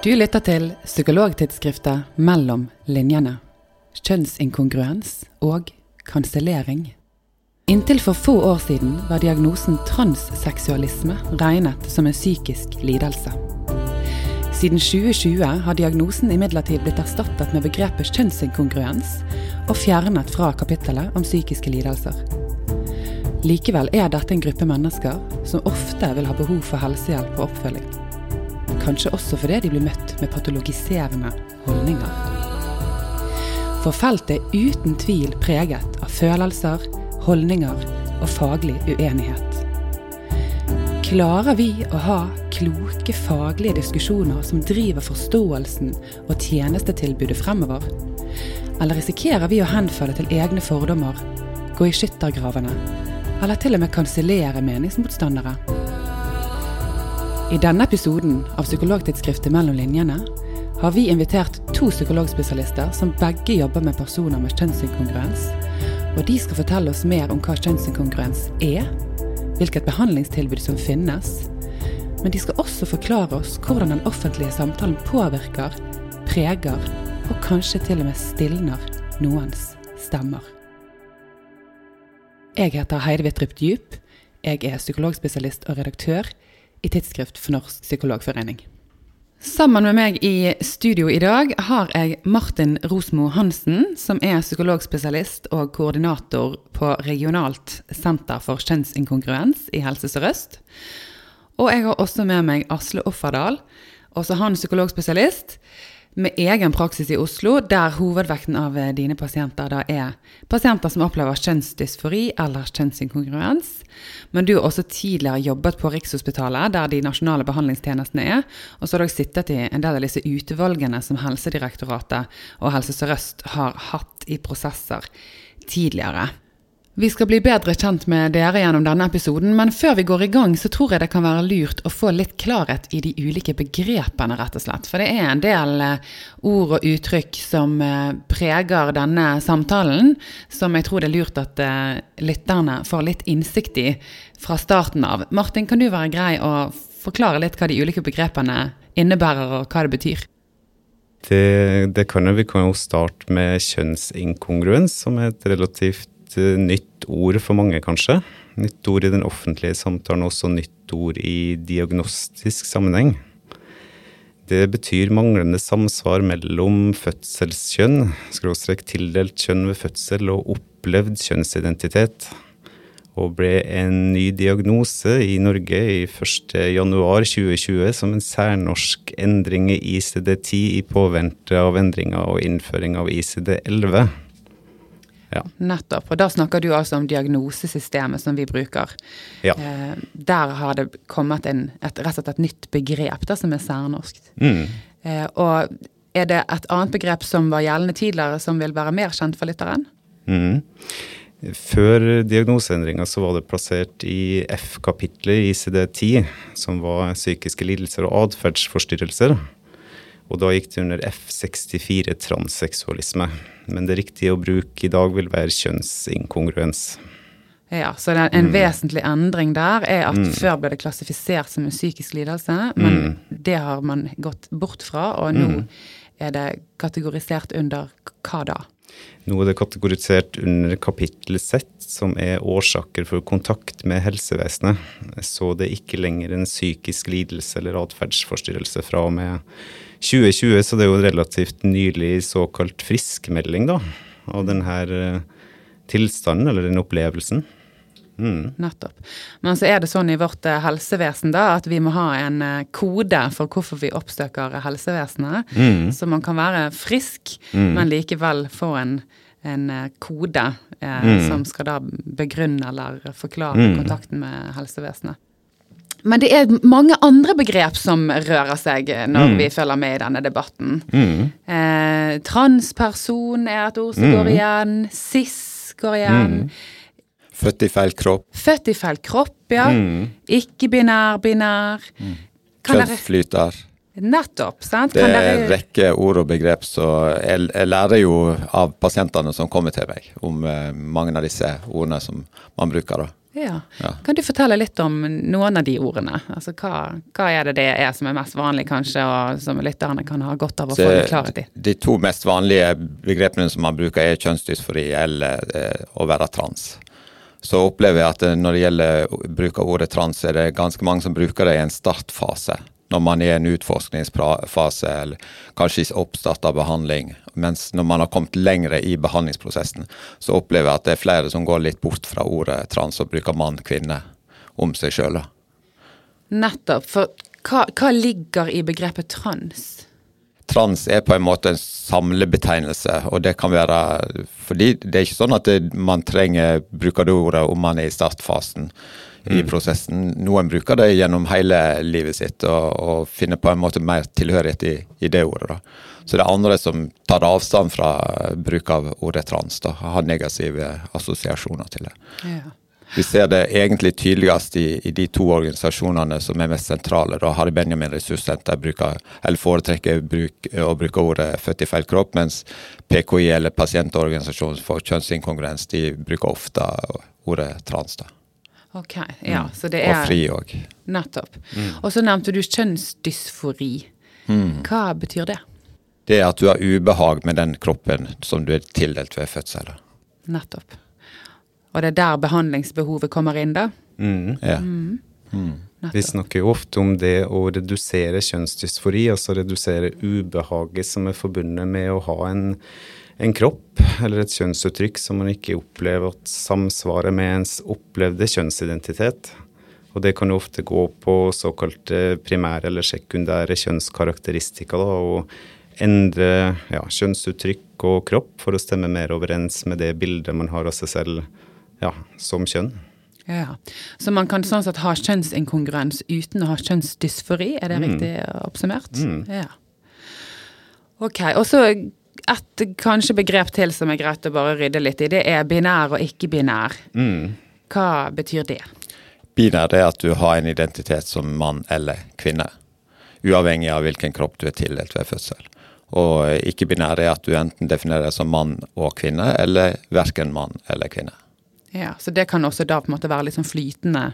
Du lytter til psykologtidsskriftet Mellom linjene. Kjønnsinkongruens og kansellering. Inntil for få år siden var diagnosen transseksualisme regnet som en psykisk lidelse. Siden 2020 har diagnosen imidlertid blitt erstattet med begrepet kjønnsinkongruens og fjernet fra kapittelet om psykiske lidelser. Likevel er dette en gruppe mennesker som ofte vil ha behov for helsehjelp og oppfølging. Kanskje også fordi de blir møtt med patologiserende holdninger. For feltet er uten tvil preget av følelser, holdninger og faglig uenighet. Klarer vi å ha kloke faglige diskusjoner som driver forståelsen og tjenestetilbudet fremover? Eller risikerer vi å henfalle til egne fordommer, gå i skyttergravene, eller til og med kansellere meningsmotstandere? I denne episoden av Psykologtidsskriftet Mellom linjene har vi invitert to psykologspesialister som begge jobber med personer med kjønnsinkongruens. Og de skal fortelle oss mer om hva kjønnsinkongruens er, hvilket behandlingstilbud som finnes. Men de skal også forklare oss hvordan den offentlige samtalen påvirker, preger og kanskje til og med stilner noens stemmer. Jeg heter Heide Wittrup Djup. Jeg er psykologspesialist og redaktør i Tidsskrift for Norsk Psykologforening. Sammen med meg i studio i dag har jeg Martin Rosmo Hansen, som er psykologspesialist og koordinator på Regionalt senter for kjønnsinkongruens i Helse Sør-Øst. Og jeg har også med meg Asle Offerdal, også han psykologspesialist, med egen praksis i Oslo, der hovedvekten av eh, dine pasienter da er pasienter som opplever kjønnsdysfori eller kjønnsinkongruens. Men du har også tidligere jobbet på Rikshospitalet, der de nasjonale behandlingstjenestene er. Og så har også sittet i en del av disse utvalgene som Helsedirektoratet og Helse Sør-Øst har hatt i prosesser tidligere. Vi skal bli bedre kjent med dere gjennom denne episoden, men før vi går i gang, så tror jeg det kan være lurt å få litt klarhet i de ulike begrepene, rett og slett. For det er en del eh, ord og uttrykk som eh, preger denne samtalen, som jeg tror det er lurt at eh, lytterne får litt innsikt i fra starten av. Martin, kan du være grei å forklare litt hva de ulike begrepene innebærer, og hva det betyr? Det, det kan jo, Vi kan jo starte med kjønnsinkongruens, som er et relativt nytt ord for mange, kanskje. Nytt ord i den offentlige samtalen, også nytt ord i diagnostisk sammenheng. Det betyr manglende samsvar mellom fødselskjønn, skråstrek tildelt kjønn ved fødsel, og opplevd kjønnsidentitet. Og ble en ny diagnose i Norge i 1.1.2020 som en særnorsk endring i ICD-10 i påvente av endringer og innføring av ICD-11. Ja. Nettopp. Og da snakker du altså om diagnosesystemet som vi bruker. Ja. Eh, der har det kommet en, et, rett og slett et nytt begrep da, som er særnorsk. Mm. Eh, og er det et annet begrep som var gjeldende tidligere, som vil være mer kjent for lytteren? Mm. Før diagnoseendringa så var det plassert i F-kapitlet i ICD-10, som var psykiske lidelser og atferdsforstyrrelser. Og da gikk det under F64 transseksualisme. Men det riktige å bruke i dag vil være kjønnsinkongruens. Ja, Så er en mm. vesentlig endring der er at mm. før ble det klassifisert som en psykisk lidelse, men mm. det har man gått bort fra, og nå mm. er det kategorisert under hva da? Nå er det kategorisert under kapittel Z, som er årsaker for kontakt med helsevesenet. Så det er ikke lenger en psykisk lidelse eller atferdsforstyrrelse fra og med 2020, så det er jo relativt nylig såkalt friskmelding da, av denne eh, tilstanden, eller den opplevelsen. Mm. Nettopp. Men så er det sånn i vårt eh, helsevesen da, at vi må ha en eh, kode for hvorfor vi oppsøker helsevesenet. Mm. Så man kan være frisk, mm. men likevel få en, en kode eh, mm. som skal da begrunne eller forklare mm. kontakten med helsevesenet. Men det er mange andre begrep som rører seg når mm. vi følger med i denne debatten. Mm. Eh, transperson er et ord som mm. går igjen. Cis går igjen. Mm. Født i feil kropp. Født i feil kropp, ja. Mm. Ikke-binær, binær. Mm. Kjønnsflyter. Nettopp. sant? Det er en rekke ord og begrep, så jeg, jeg, lærer jo av pasientene som kommer til meg, om eh, mange av disse ordene som man bruker. da. Ja. Ja. Kan du fortelle litt om noen av de ordene? Altså, hva, hva er det det er som er mest vanlig, kanskje, og som lytterne kan ha godt av å få forklart i? de to mest vanlige begrepene som man bruker, er kjønnsdysfori eller eh, å være trans. Så opplever jeg at eh, når det gjelder bruk av ordet trans, er det ganske mange som bruker det i en startfase. Når man er i en utforskningsfase, eller kanskje i oppstart av behandling. Mens når man har kommet lengre i behandlingsprosessen, så opplever jeg at det er flere som går litt bort fra ordet trans og bruker mann, kvinne om seg sjøl. Nettopp. For hva, hva ligger i begrepet trans? trans er på en måte en samlebetegnelse, og det kan være fordi det er ikke sånn at man trenger bruker det ordet om man er i startfasen i prosessen. Noen bruker det gjennom hele livet sitt og, og finner på en måte mer tilhørighet i, i det ordet. da. Så det er andre som tar avstand fra bruk av ordet trans, da, har negative assosiasjoner til det. Ja. Vi ser det egentlig tydeligst i, i de to organisasjonene som er mest sentrale. Da Harry Benjamin Ressurssenter bruker, eller foretrekker bruk, å bruke ordet 'født i feil kropp', mens PKI, eller Pasientorganisasjonen for kjønnsinkongruens, de bruker ofte ordet 'trans'. da. Ok, ja, så det Og er 'fri' òg. Nettopp. Og så nevnte du kjønnsdysfori. Hva betyr det? Det er at du har ubehag med den kroppen som du er tildelt ved fødsel. Nettopp. Og det er der behandlingsbehovet kommer inn, da? Mm. Ja. Vi snakker jo ofte om det å redusere kjønnsdysfori, altså redusere ubehaget som er forbundet med å ha en, en kropp eller et kjønnsuttrykk som man ikke opplever at samsvarer med ens opplevde kjønnsidentitet. Og det kan jo ofte gå på såkalte primære eller sekundære kjønnskarakteristika, da, og endre ja, kjønnsuttrykk og kropp for å stemme mer overens med det bildet man har av seg selv ja, som kjønn. Ja. Så man kan sånn sett ha kjønnsinkongruens uten å ha kjønnsdysfori, er det riktig oppsummert? Ja. Ok, og så et kanskje begrep til som er greit å bare rydde litt i, det er binær og ikke-binær. Mm. Hva betyr det? Binær er at du har en identitet som mann eller kvinne. Uavhengig av hvilken kropp du er tildelt ved fødsel. Og ikke-binær er at du enten definerer deg som mann og kvinne, eller verken mann eller kvinne. Ja, Så det kan også da på en måte være litt sånn flytende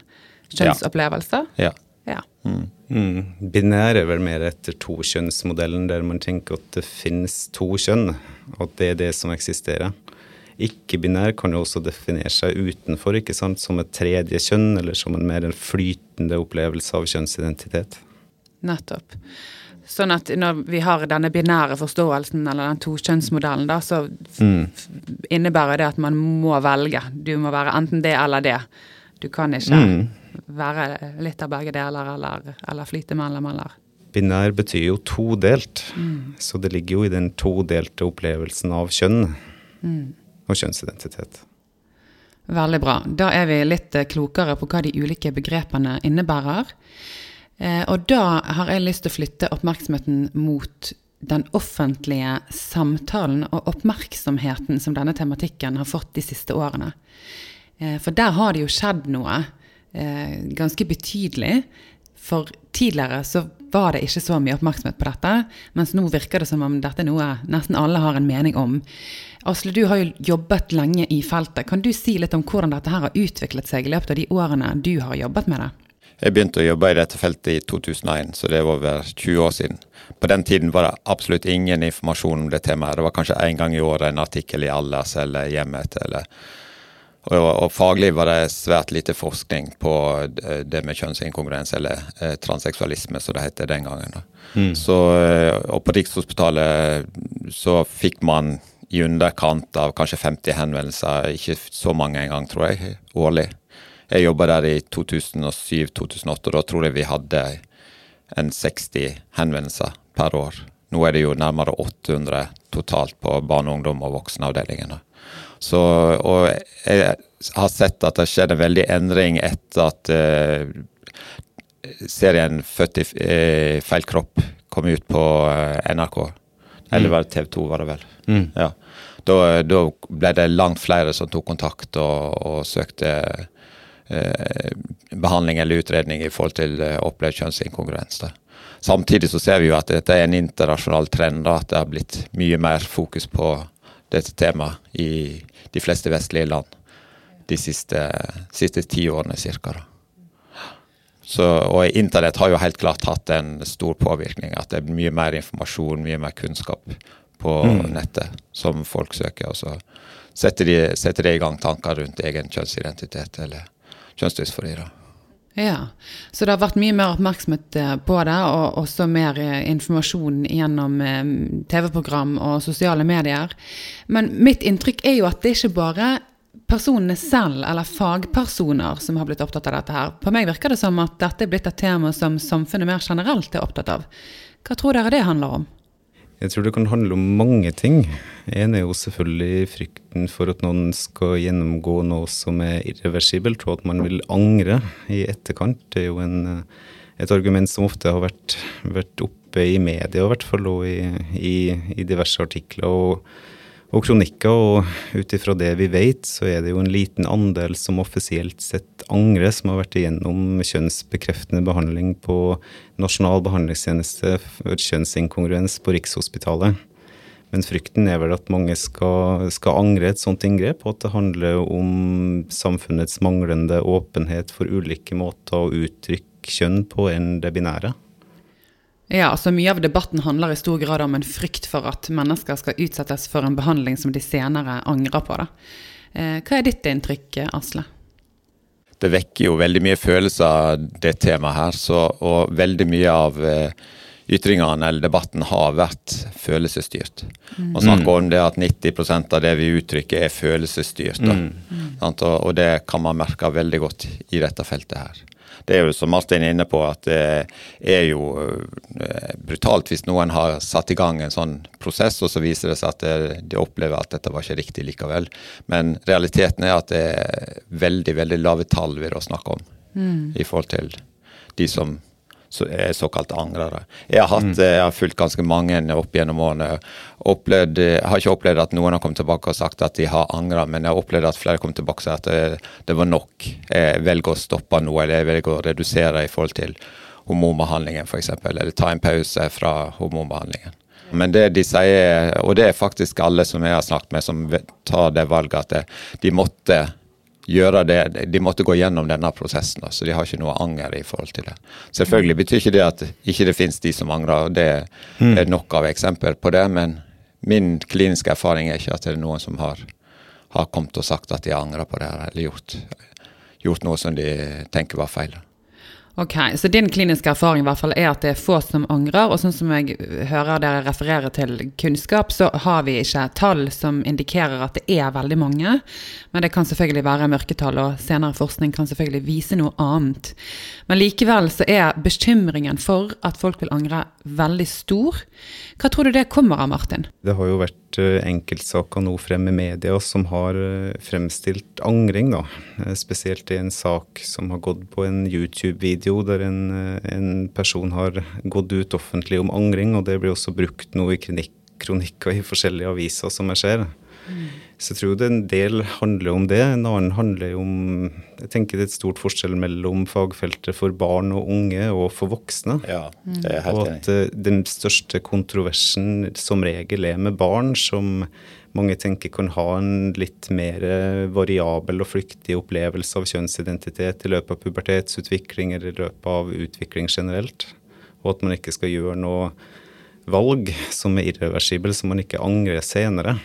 kjønnsopplevelser? Ja. Ja. Mm. Binær er vel mer etter tokjønnsmodellen, der man tenker at det finnes to kjønn, og at det er det som eksisterer. Ikke-binær kan jo også definere seg utenfor, ikke sant, som et tredje kjønn, eller som en mer en flytende opplevelse av kjønnsidentitet. Nettopp. Sånn at når vi har denne binære forståelsen, eller den tokjønnsmodellen, da, så f- innebærer det at man må velge. Du må være enten det eller det. Du kan ikke være litt av begge deler, eller, eller flyte mellom, eller Binær betyr jo todelt, så det ligger jo i den todelte opplevelsen av kjønn og kjønnsidentitet. Veldig bra. Da er vi litt eh, klokere på hva de ulike begrepene innebærer. Eh, og da har jeg lyst til å flytte oppmerksomheten mot den offentlige samtalen og oppmerksomheten som denne tematikken har fått de siste årene. Eh, for der har det jo skjedd noe eh, ganske betydelig. For tidligere så var det ikke så mye oppmerksomhet på dette, mens nå virker det som om dette er noe nesten alle har en mening om. Asle, du har jo jobbet lenge i feltet. Kan du si litt om hvordan dette her har utviklet seg i løpet av de årene du har jobbet med det? Jeg begynte å jobbe i dette feltet i 2001, så det var over 20 år siden. På den tiden var det absolutt ingen informasjon om det temaet. Det var kanskje én gang i året en artikkel i Allers eller Hjemmet. Eller, og, og faglig var det svært lite forskning på det det med kjønnsinkongruens, eller eh, transseksualisme, som det het den gangen. Da. Så, eh, og på Rikshospitalet så fikk man i underkant av kanskje 50 henvendelser, ikke så mange engang, tror jeg, årlig. Jeg jobba der i 2007-2008, og da tror jeg vi hadde en 60 henvendelser per år. Nå er det jo nærmere 800 totalt på barne-, ungdom- og voksenavdelingen. Så, og jeg har sett at det skjedde en veldig endring etter at uh, serien 'Født i eh, feil kropp' kom ut på uh, NRK. Eller var det TV 2, var det vel. Ja. Da, da ble det langt flere som tok kontakt og, og søkte eh, behandling eller utredning i forhold til opplevd kjønnsinkongruens. Samtidig så ser vi jo at dette er en internasjonal trend, da, at det har blitt mye mer fokus på dette temaet i de fleste vestlige land. de siste, siste ti årene cirka. Og internett har jo helt klart hatt en stor påvirkning. At det er mye mer informasjon, mye mer kunnskap på mm. nettet som folk søker. Og så setter de, setter de, i gang tanker rundt egen kjønnsidentitet eller kjønnsdysfori. Ja, Så det har vært mye mer oppmerksomhet eh, på det, og også mer eh, informasjon gjennom eh, TV-program og sosiale medier. Men mitt inntrykk er jo at det ikke bare personene selv eller fagpersoner som har blitt opptatt av dette her. På meg virker det som at dette er blitt et tema som samfunnet mer generelt er opptatt av. Hva tror dere det handler om? Jeg tror det kan handle om mange ting. En er jo selvfølgelig frykten for at noen skal gjennomgå noe som er irreversibelt, og at man vil angre i etterkant. Det er jo en, et argument som ofte har vært, vært oppe i media, i hvert fall, og i, i, i diverse artikler. og og kronikker, og ut ifra det vi vet, så er det jo en liten andel som offisielt sett angrer, som har vært igjennom kjønnsbekreftende behandling på Nasjonal behandlingstjeneste for kjønnsinkongruens på Rikshospitalet. Men frykten er vel at mange skal, skal angre et sånt inngrep, og at det handler om samfunnets manglende åpenhet for ulike måter å uttrykke kjønn på enn det binære. Ja, altså Mye av debatten handler i stor grad om en frykt for at mennesker skal utsettes for en behandling som de senere angrer på. Da. Eh, hva er ditt inntrykk, Asle? Det vekker jo veldig mye følelser, det temaet her. Så, og veldig mye av eh, ytringene eller debatten har vært følelsesstyrt. Mm. Man snakker om det at 90% av det vi uttrykker, er følelsesstyrt. Mm. Og, og det kan man merke veldig godt i dette feltet her det er jo som Martin er inne på, at det er jo eh, brutalt hvis noen har satt i gang en sånn prosess, og så viser det seg at de opplever at dette var ikke riktig likevel. Men realiteten er at det er veldig, veldig lave tall vi da snakker om mm. i forhold til de som er såkalt angrere. Jeg har, hatt, mm. jeg har fulgt ganske mange opp gjennom årene. Opplevd, jeg har ikke opplevd at noen har kommet tilbake og sagt at de har angra, men jeg har opplevd at flere kom tilbake og sagt at det, det, var nok. Jeg velger å stoppe noe, eller jeg velger å redusere i forhold til hormonbehandlingen f.eks., eller ta en pause fra hormonbehandlingen. Men det de sier, og det er faktisk alle som jeg har snakket med som tar det valget, at de måtte gjøre det. De måtte gå gjennom denne prosessen, så de har ikke noe anger i forhold til det. Selvfølgelig betyr ikke det at ikke det finnes de som angrer, og det mm. er nok av eksempler på det. Men min kliniske erfaring er ikke at det er noen som har, har kommet og sagt at de angrer på det, eller gjort, gjort noe som de tenker var feil. Ok, Så din kliniske erfaring i hvert fall er at det er få som angrer. Og sånn som jeg hører dere referere til kunnskap, så har vi ikke tall som indikerer at det er veldig mange. Men det kan selvfølgelig være mørketall, og senere forskning kan selvfølgelig vise noe annet. Men likevel så er bekymringen for at folk vil angre, veldig stor. Hva tror du det kommer av, Martin? Det har jo vært Eh, enkeltsaker nå frem i media som har eh, fremstilt angring. da. Eh, spesielt i en sak som har gått på en YouTube-video der en, en, person har gått ut offentlig om angring, og det blir også brukt nå i kronikker i forskjellige aviser som jeg ser. Mm. Så jeg tror det en del handler om det. En annen handler om Jeg tenker det er et stort forskjell mellom fagfeltet for barn og unge og for voksne. Ja, det er helt og at uh, den største kontroversen som regel er med barn, som mange tenker kan ha en litt mer eh, variabel og flyktig opplevelse av kjønnsidentitet i løpet av pubertetsutvikling eller i løpet av utvikling generelt. Og at man ikke skal gjøre noe valg som er irreversibel, som man ikke angrer senere.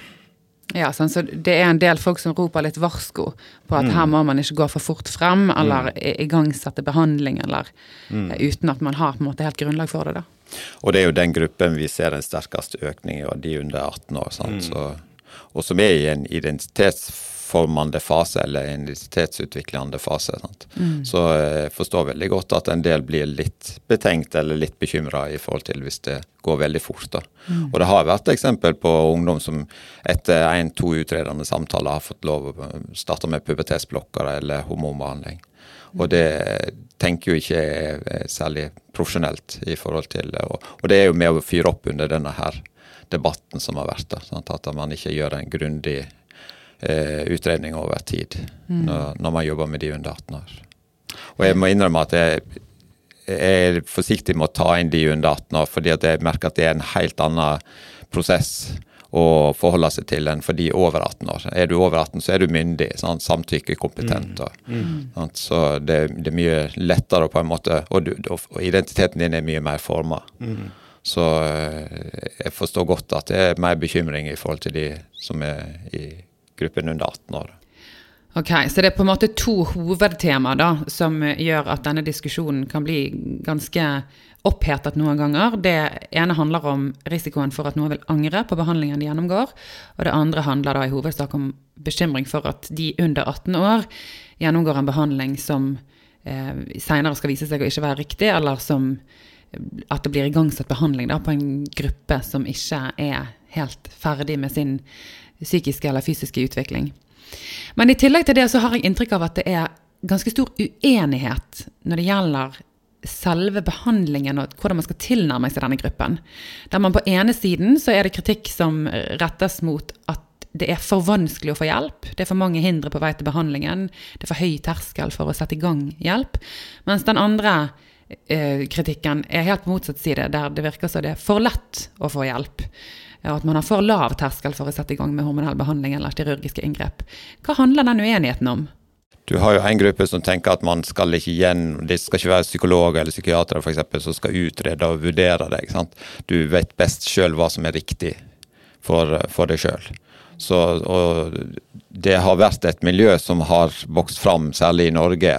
Ja, sånn, så Det er en del folk som roper litt varsko på at mm. her må man ikke gå for fort frem, eller mm. igangsette behandling, eller mm. Eh, uten at man har på en måte helt grunnlag for det. da. Og det er jo den gruppen vi ser den sterkeste økningen av, de under 18 år. Sant? Mm. Så, og som er i en identitetsform formende fase eller identitetsutviklende fase. Mm. Så jeg forstår veldig godt at en del blir litt betenkt eller litt bekymra i forhold til hvis det går veldig fort. Mm. Og det har vært eksempel på ungdom som etter én-to utredende samtaler har fått lov å starte med pubertetsblokkere eller hormonbehandling. Og det tenker jo ikke er særlig profesjonelt i forhold til og, og det er jo med å fyre opp under denne her debatten som har vært. sånn At man ikke gjør en grundig eh, utredning over tid mm. når, når, man jobber med de under 18 år. Og jeg må innrømme at jeg, jeg er forsiktig med å ta inn de under 18 år, fordi at jeg merker at det er en helt annen prosess å forholde seg til enn for de over 18 år. Er du over 18, så er du myndig, sant? samtykkekompetent. Og, sant? Så det, det, er mye lettere på en måte, og, du, og identiteten din er mye mer forma. Så eh, jeg forstår godt at det er mer bekymring i forhold til de som er i gruppen under 18 år. Ok, Så det er på en måte to hovedtemaer da, som gjør at denne diskusjonen kan bli ganske opphetet noen ganger. Det ene handler om risikoen for at noen vil angre på behandlingen de gjennomgår. Og det andre handler da i hovedsak om bekymring for at de under 18 år gjennomgår en behandling som eh, senere skal vise seg å ikke være riktig, eller som at det blir igangsatt behandling da, på en gruppe som ikke er helt ferdig med sin psykiske eller fysiske utvikling. Men i tillegg til det så har jeg inntrykk av at det er ganske stor uenighet når det gjelder selve behandlingen og hvordan man skal tilnærme seg denne gruppen. Der man på ene siden så er det kritikk som rettes mot at det er for vanskelig å få hjelp. Det er for mange hindre på vei til behandlingen. Det er for høy terskel for å sette i gang hjelp. Mens den andre eh, kritikken er helt på motsatt side, der det virker som det er for lett å få hjelp. Og at man har for lav terskel for å sette i gang med hormonell behandling eller kirurgiske inngrep. Hva handler den uenigheten om? Du har jo en gruppe som tenker at man skal ikke igjen, det skal ikke være psykologer eller psykiatere for eksempel, som skal utrede og vurdere det. Du vet best sjøl hva som er riktig for, for deg sjøl. Så, og det har vært et miljø som har vokst fram, særlig i Norge,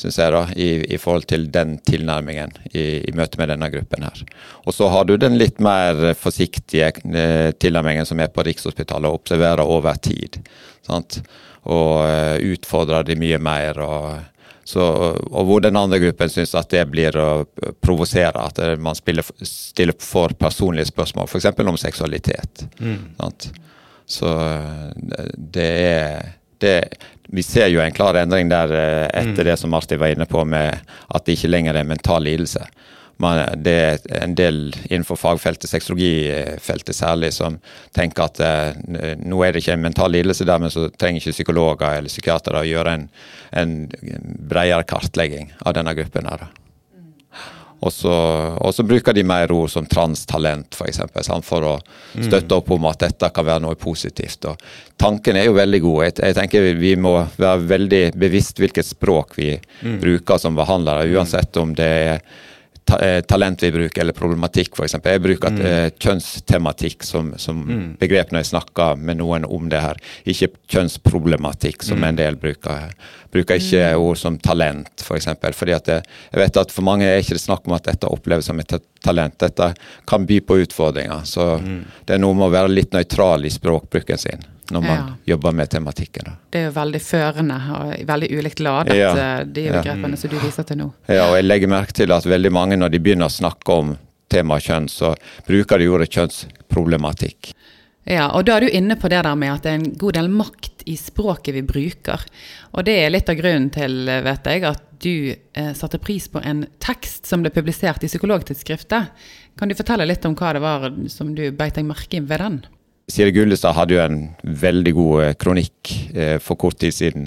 syns jeg, da, i, i, forhold til den tilnærmingen i, i møte med denne gruppen her. Og så har du den litt mer forsiktige eh, tilnærmingen som er på Rikshospitalet, og observerer over tid. Sant? og uh, utfordrer de mye mer. Og, så, og hvor den andre gruppen syns at det blir å provosere, at man spiller, stiller for personlige spørsmål, f.eks. om seksualitet. Mm. Så eh, det er det, Vi ser jo en klar endring der eh, etter mm. det som Martin var inne på, med at det ikke lenger er mental lidelse Men det er en del innenfor fagfeltet, sexologifeltet særlig, som tenker at eh, nå er det ikke en mental lidelse, dermed så trenger ikke psykologer eller psykiatere å gjøre en, en bredere kartlegging av denne gruppen. her. Og så, bruker de mer ord som transtalent, f.eks., for, for å støtte opp om at dette kan være noe positivt. Og tanken er jo veldig god. Jeg, jeg, tenker Vi må være veldig bevisst hvilket språk vi mm. bruker som behandlere, uansett om det er ta, eh, talent vi bruker, eller problematikk, f.eks. Jeg bruker mm. eh, kjønnstematikk som, som mm. begrep når jeg snakker med noen om det her. Ikke kjønnsproblematikk, som mm. en del bruker. Bruker ikke mm. ord som talent, f.eks. For eksempel, fordi at det, jeg vet at for mange er ikke det snakk om at dette oppleves som et talent. Dette kan by på utfordringer. Så mm. det er noe med å være litt nøytral i språkbruken sin når man ja. jobber med tematikken. Da. Det er jo veldig førende og veldig ulikt ladet, ja. Eh, de begrepene som du viser til nå. Ja, og jeg legger merke til at veldig mange når de begynner å snakke om temaet kjønn, så bruker de ordet kjønnsproblematikk. Ja, og da er du inne på det der med at det er en god del makt i språket vi bruker. Og det er litt av grunnen til, vet jeg, at du eh, satte pris på en tekst som ble publisert i Psykologtidsskriftet. Kan du fortelle litt om hva det var som du beit deg merke i ved den? Siri Gullestad hadde jo en veldig god eh, kronikk eh, for kort tid siden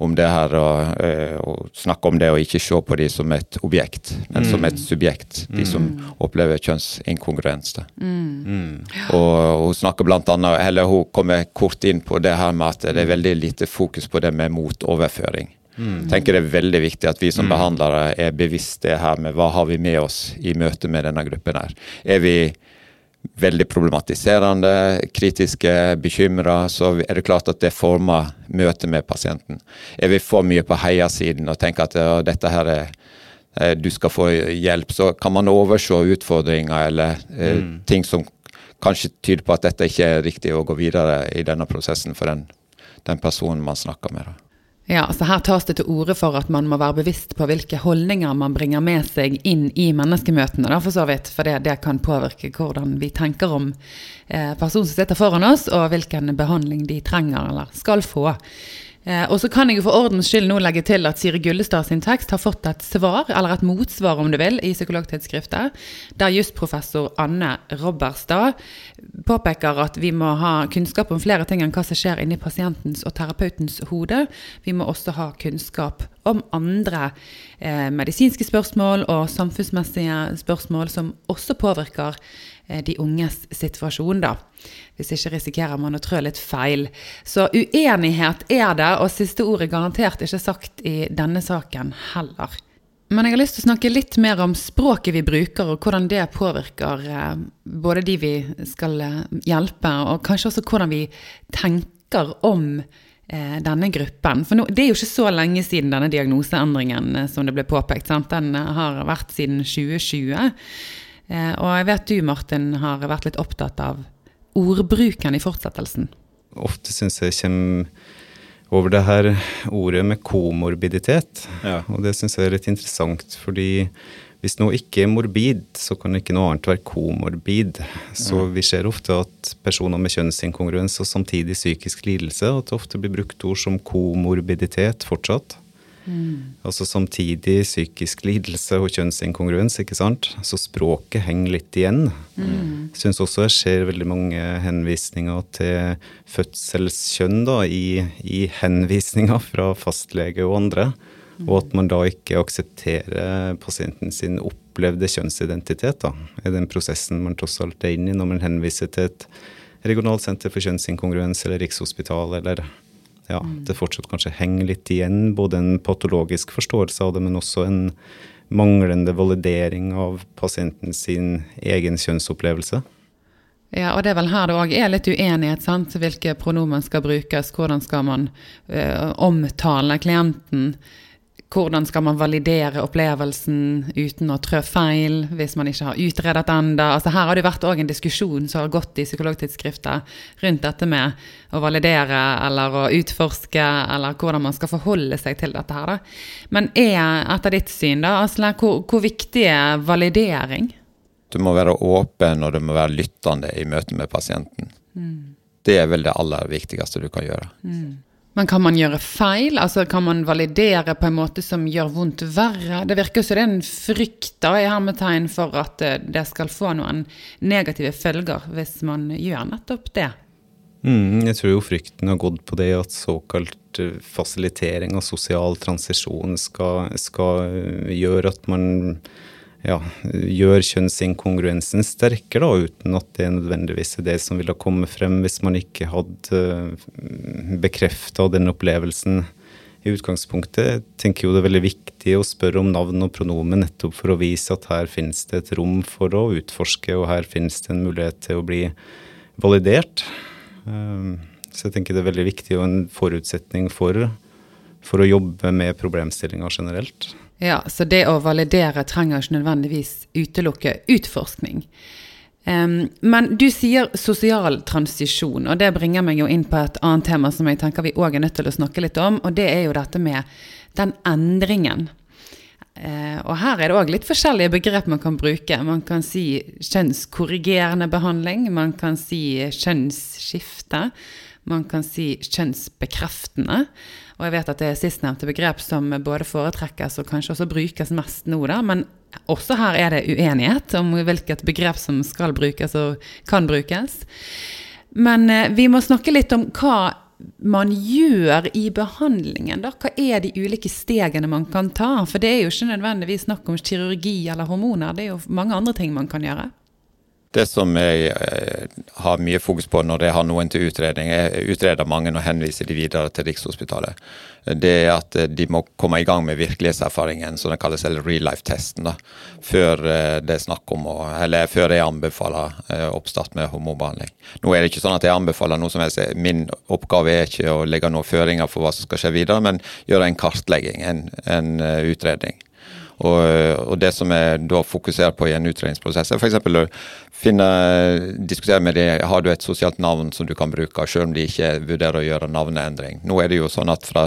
om det her å, eh, å snakke om det å ikke se på de som et objekt, men mm. som et subjekt. De mm. som opplever kjønnsinkongruens. Mm. mm. Og hun snakker blant annet, eller hun kommer kort inn på det her med at det er veldig lite fokus på det med motoverføring. Mm. tenker det er veldig viktig at vi som mm. behandlere er bevisst det her med hva har vi med oss i møte med denne gruppen her. Er vi veldig problematiserende, kritiske, bekymra, så er det klart at det former møtet med pasienten. Er vi for mye på heiasiden og tenker at ja, dette her er eh, du skal få hjelp, så kan man overse utfordringer eller eh, mm. ting som kanskje tyder på at dette ikke er riktig å gå videre i denne prosessen for den, den personen man snakker med. Da. Ja, så Her tas det til orde for at man må være bevisst på hvilke holdninger man bringer med seg inn i menneskemøtene, da, for så vidt. For det, det kan påvirke hvordan vi tenker om eh, personen som sitter foran oss, og hvilken behandling de trenger eller skal få. Eh, og så kan jeg jo for ordens skyld nå legge til at Siri Gullestad sin tekst har fått et svar, eller et motsvar om du vil, i Psykologtidsskriftet, der jusprofessor Anne Robberstad påpeker at vi må ha kunnskap om flere ting enn hva som skjer inni pasientens og terapeutens hode. Vi må også ha kunnskap om andre eh, medisinske spørsmål og samfunnsmessige spørsmål som også påvirker de unges situasjon, da. Hvis ikke risikerer man å trø litt feil. Så uenighet er det, og siste ord er garantert ikke sagt i denne saken heller. Men jeg har lyst til å snakke litt mer om språket vi bruker, og hvordan det påvirker eh, både de vi skal eh, hjelpe, og kanskje også hvordan vi tenker om eh, denne gruppen. For nå, det er jo ikke så lenge siden denne diagnoseendringen som det ble påpekt. Sant? Den har vært siden 2020. Og jeg vet du, Martin, har vært litt opptatt av ordbruken i fortsettelsen. Ofte syns jeg kommer over det her ordet med komorbiditet. Ja. Og det syns jeg er litt interessant, fordi hvis noe ikke er morbid, så kan ikke noe annet være komorbid. Så vi ser ofte at personer med kjønnsinkongruens og samtidig psykisk lidelse, at det ofte blir brukt ord som komorbiditet fortsatt. Mm. Altså samtidig psykisk lidelse og kjønnsinkongruens, ikke sant. Så språket henger litt igjen. Mm. Syns også jeg ser veldig mange henvisninger til fødselskjønn da, i, i henvisninger fra fastlege og andre. Mm. Og at man da ikke aksepterer pasienten sin opplevde kjønnsidentitet da, i den prosessen man tross alt er inne i når man henviser til et regionalt senter for kjønnsinkongruens eller Rikshospitalet eller ja, mm. det fortsatt kanskje henger litt igjen. Både en patologisk forståelse av det, men også en manglende validering av pasienten sin egen kjønnsopplevelse. Ja, og det er vel her det òg er litt uenighet, sant. Hvilke pronomen skal brukes, hvordan skal man ø, omtale klienten hvordan skal man validere opplevelsen uten å trø feil, hvis man ikke har utredet enda? Altså her har det vært en diskusjon som har gått i psykologtidsskrifter rundt dette med å validere eller å utforske, eller hvordan man skal forholde seg til dette her. Da. Men er etter ditt syn, da, Asle, hvor, hvor viktig er validering? Du må være åpen og du må være lyttende i møte med pasienten. Mm. Det er vel det aller viktigste du kan gjøre. Mm. Men kan man gjøre feil? Altså Kan man validere på en måte som gjør vondt verre? Det virker som det er en frykt da, i hermetegn for at eh, det skal få noen negative følger hvis man gjør nettopp det. Mm, jeg tror jo frykten har gått på det at såkalt eh, fasilitering og sosial transisjon skal, skal eh, gjøre at man ja, gjør kjønnsinkongruensen sterkere, da, uten at det nødvendigvis er det som ville komme frem hvis man ikke hadde eh, bekrefta den opplevelsen i utgangspunktet. Jeg tenker jo det er veldig viktig å spørre om navn og pronomen nettopp for å vise at her finnes det et rom for å utforske, og her finnes det en mulighet til å bli validert. Eh, så jeg tenker det er veldig viktig og en forutsetning for, for å jobbe med problemstillinger generelt. Ja, så det å validere trenger ikke nødvendigvis utelukke utforskning. Um, men du sier sosial transisjon, og det bringer meg jo inn på et annet tema som jeg tenker vi òg er nødt til å snakke litt om, og det er jo dette med den endringen. Uh, og her er det òg litt forskjellige begrep man kan bruke. Man kan si kjønnskorrigerende behandling, man kan si kjønnsskifte, man kan si kjønnsbekreftende. Og jeg vet at det er sistnevnte begrep som både foretrekkes og kanskje også brukes mest nå, da. Men også her er det uenighet om hvilket begrep som skal brukes og kan brukes. Men eh, vi må snakke litt om hva man gjør i behandlingen. Da. Hva er de ulike stegene man kan ta? For det er jo ikke nødvendigvis snakk om kirurgi eller hormoner, det er jo mange andre ting man kan gjøre. Det som jeg eh, har mye fokus på når jeg har noen til utredning, jeg utreder mange og henviser de videre til Rikshospitalet, det er at eh, de må komme i gang med virkelighetserfaringen, som det kalles, eller real life-testen, før eh, det er snakk om eller før jeg anbefaler oppstart med hormonbehandling. Nå er det ikke sånn at jeg anbefaler noe som helst. Min oppgave er ikke å legge noen føringer for hva som skal skje videre, men gjøre en kartlegging, en, en utredning. Og, og, det som jeg da fokuserer på i en utredningsprosess, er f.eks. å finne, diskutere med dem har du et sosialt navn som du kan bruke, selv om de ikke vurderer å gjøre navneendring. Nå er det jo sånn at fra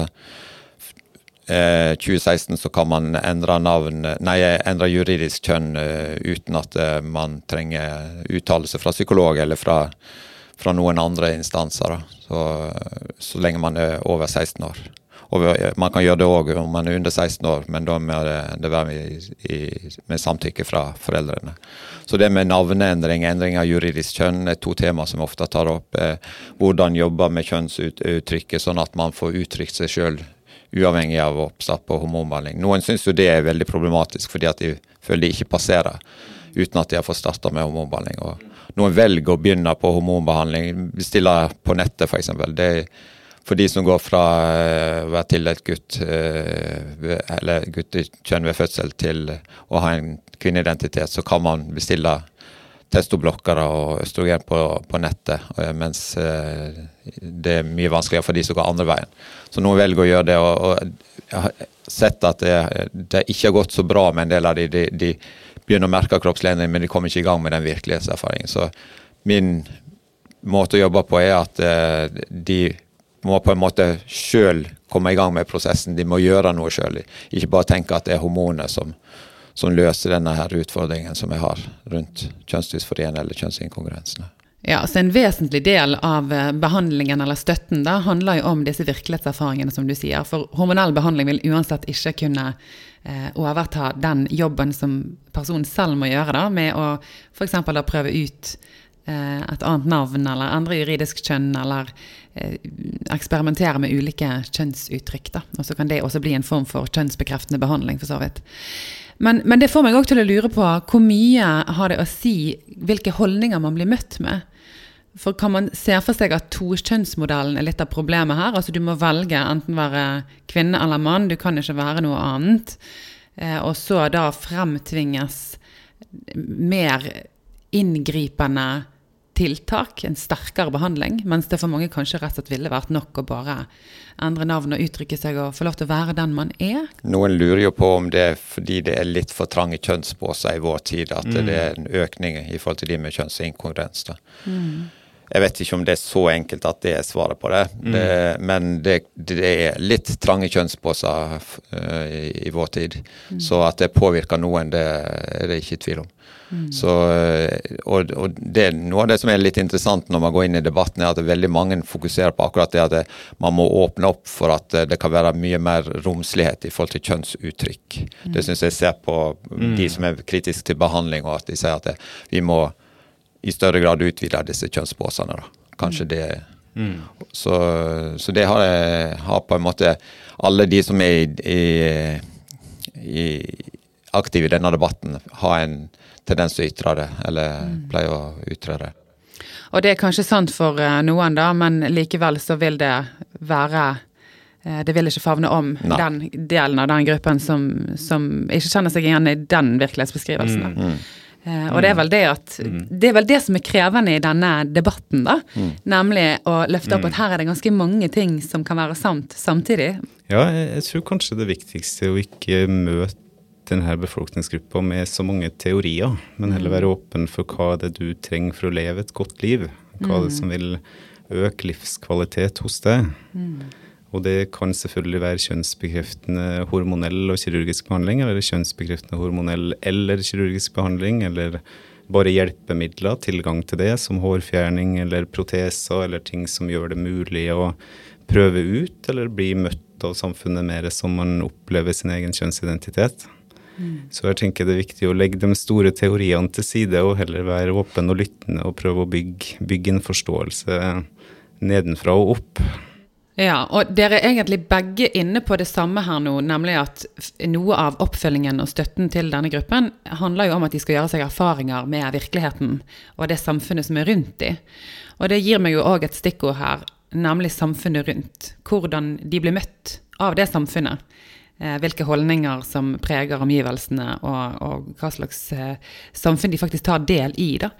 eh, 2016 så kan man endre navn, nei, endre juridisk kjønn uh, uten at man trenger uttalelse fra psykolog eller fra, fra noen andre instanser. Så, så lenge man er over 16 år. Og man kan gjøre det òg om man er under 16 år, men da må det, være med, samtykke fra foreldrene. Så det med navneendring, endring av juridisk kjønn, er to tema som ofte tar opp. Eh, hvordan jobbe med kjønnsuttrykket, sånn at man får uttrykt seg sjøl uavhengig av oppstart på hormonbehandling. Noen syns jo det er veldig problematisk fordi at de føler de ikke passerer uten at de har fått starta med hormonbehandling. Og noen velger å begynne på hormonbehandling, bestiller på nettet f.eks. Det for de som går fra å være tildelt gutt, eller guttekjønn ved fødsel, til å ha en kvinneidentitet, så kan man bestille testoblokkere og østrogen på, på, nettet, mens det er mye vanskeligere for de som går andre veien. Så noen velger å gjøre det. og, og jeg har sett at det, det, ikke har gått så bra med en del av de, de, de begynner å merke kroppsledning, men de kommer ikke i gang med den virkelighetserfaringen. Så min måte å jobbe på er at de må på en måte sjøl komme i gang med prosessen. De må gjøre noe sjøl. Ikke bare tenke at det er hormoner som, som løser denne her utfordringen som jeg har rundt kjønnsdysforien eller kjønnsinkongruensene. Ja, så En vesentlig del av eh, behandlingen eller støtten da, handler jo om disse virkelighetserfaringene, som du sier. For hormonell behandling vil uansett ikke kunne eh, overta den jobben som personen selv må gjøre, da, med å f.eks. prøve ut et annet navn eller andre juridisk kjønn, eller eh, eksperimentere med ulike kjønnsuttrykk. da. Og så kan det også bli en form for kjønnsbekreftende behandling, for så vidt. Men, men, det får meg òg til å lure på hvor mye har det å si hvilke holdninger man blir møtt med? For kan man se for seg at tokjønnsmodellen er litt av problemet her? Altså du må velge enten være kvinne eller mann, du kan ikke være noe annet. Eh, og så da fremtvinges mer inngripende tiltak, en sterkere behandling, mens det for mange kanskje rett og slett ville vært nok å bare endre navn og uttrykke seg og få lov til å være den man er. Noen lurer jo på om det er fordi det er litt for trange kjønnsbåser i vår tid, at mm. det er en økning i forhold til de med kjønnsinkongruens. Mm. Jeg vet ikke om det er så enkelt at det er svaret på det, mm. det men det, det, er litt trange kjønnsposer uh, i, i, vår tid. Mm. Så at det påvirker noen, det er det ikke tvil om. Mm. Så, eh, og, og, det noe av det som er litt interessant når man går inn i debatten, er at veldig mange fokuserer på akkurat det at man må åpne opp for at det kan være mye mer romslighet i forhold til kjønnsuttrykk. Mm. Det syns jeg ser på mm. de som er kritiske til behandling, og at de sier at vi må i større grad utvider disse kjønnsbåsene. da. Kanskje mm. det mm. så, så, det har, har, på en måte alle de som er i, i, i aktive i denne debatten, har en tendens til å ytre det, eller mm. pleier å ytre det. Og det er kanskje sant for uh, noen, da, men likevel så vil det være uh, Det vil ikke favne om Nei. den delen av den gruppen som, som, ikke kjenner seg igjen i den virkelighetsbeskrivelsen. Mm. Mm. Uh, og det er vel det at mm. Det er vel det som er krevende i denne debatten, da. Mm. Nemlig å løfte opp at her er det ganske mange ting som kan være sant samtidig. Ja, jeg, jeg tror kanskje det viktigste er å ikke møte denne befolkningsgruppa med så mange teorier, men heller være mm. åpen for hva det er du trenger for å leve et godt liv. Hva det er som vil øke livskvalitet hos deg. Mm. Og det kan selvfølgelig være kjønnsbekreftende hormonell og kirurgisk behandling, eller kjønnsbekreftende hormonell eller kirurgisk behandling, eller bare hjelpemidler, tilgang til det, som hårfjerning eller proteser, eller ting som gjør det mulig å prøve ut, eller bli møtt av samfunnet mer som man opplever sin egen kjønnsidentitet. Så jeg tenker det er viktig å legge de store teoriene til side, og heller være åpen og lyttende og prøve å bygge, bygge en forståelse nedenfra og opp. Ja, og dere er egentlig begge inne på det samme her nå, nemlig at noe av oppfølgingen og støtten til denne gruppen handler jo om at de skal gjøre seg erfaringer med virkeligheten og det samfunnet som er rundt dem. Og det gir meg jo òg et stikkord her, nemlig samfunnet rundt. Hvordan de blir møtt av det samfunnet. Eh, hvilke holdninger som preger omgivelsene, og, og hva slags eh, samfunn de faktisk tar del i. Da.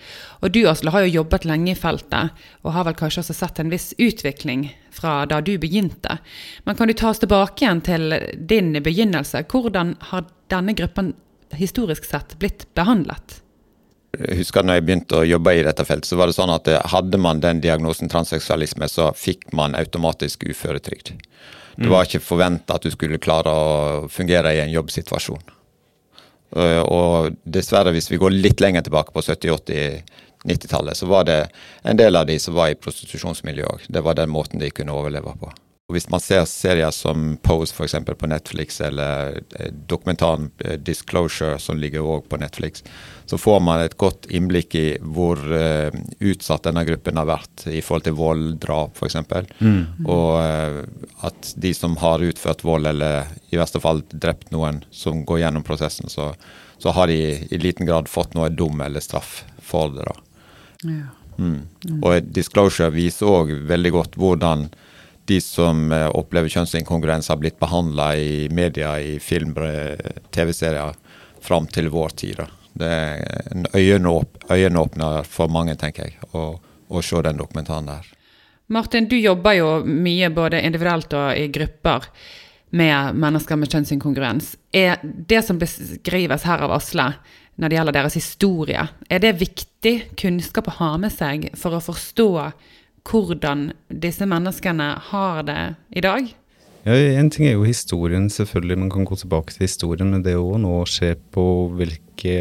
Og du Asle, har jo jobbet lenge i feltet, og har vel kanskje også sett en viss utvikling fra da du begynte. Men kan du ta oss tilbake igjen til din begynnelse? Hvordan har denne gruppen historisk sett blitt behandlet? Jeg husker når jeg begynte å jobbe i dette feltet, så var det sånn at hadde man den diagnosen transseksualisme, så fikk man automatisk uføretrygd. Det var ikke forventa at du skulle klare å fungere i en jobbsituasjon. Eh, og dessverre, hvis vi går litt lenger tilbake på 70-, 80-, 90-tallet, så var det en del av de som var i prostitusjonsmiljøet òg. Det var den måten de kunne overleve på. Og Hvis man ser serier som Pose f.eks. på Netflix, eller eh, dokumentaren eh, Disclosure som ligger òg på Netflix, så får man et godt innblikk i hvor uh, utsatt denne gruppen har vært i forhold til vold, drap f.eks. Mm. Og uh, at de som har utført vold, eller i verste fall drept noen som går gjennom prosessen, så, så har de i liten grad fått noe dom eller straff for det. da. Ja. Mm. Og Disclosure viser òg veldig godt hvordan de som eh, opplever kjønnsinkongruens, har blitt behandla i media, i film, TV-serier fram til vår tid. Det er en øyenåpner for mange, tenker jeg, å, å se den dokumentaren der. Martin, du jobber jo mye både individuelt og i grupper med mennesker med kjønnsinkongruens. Er det som beskrives her av Asle når det gjelder deres historie, er det viktig kunnskap å ha med seg for å forstå hvordan disse menneskene har det i dag? Ja, En ting er jo historien, selvfølgelig. Man kan gå tilbake til historien. Men det jo nå å se på hvilke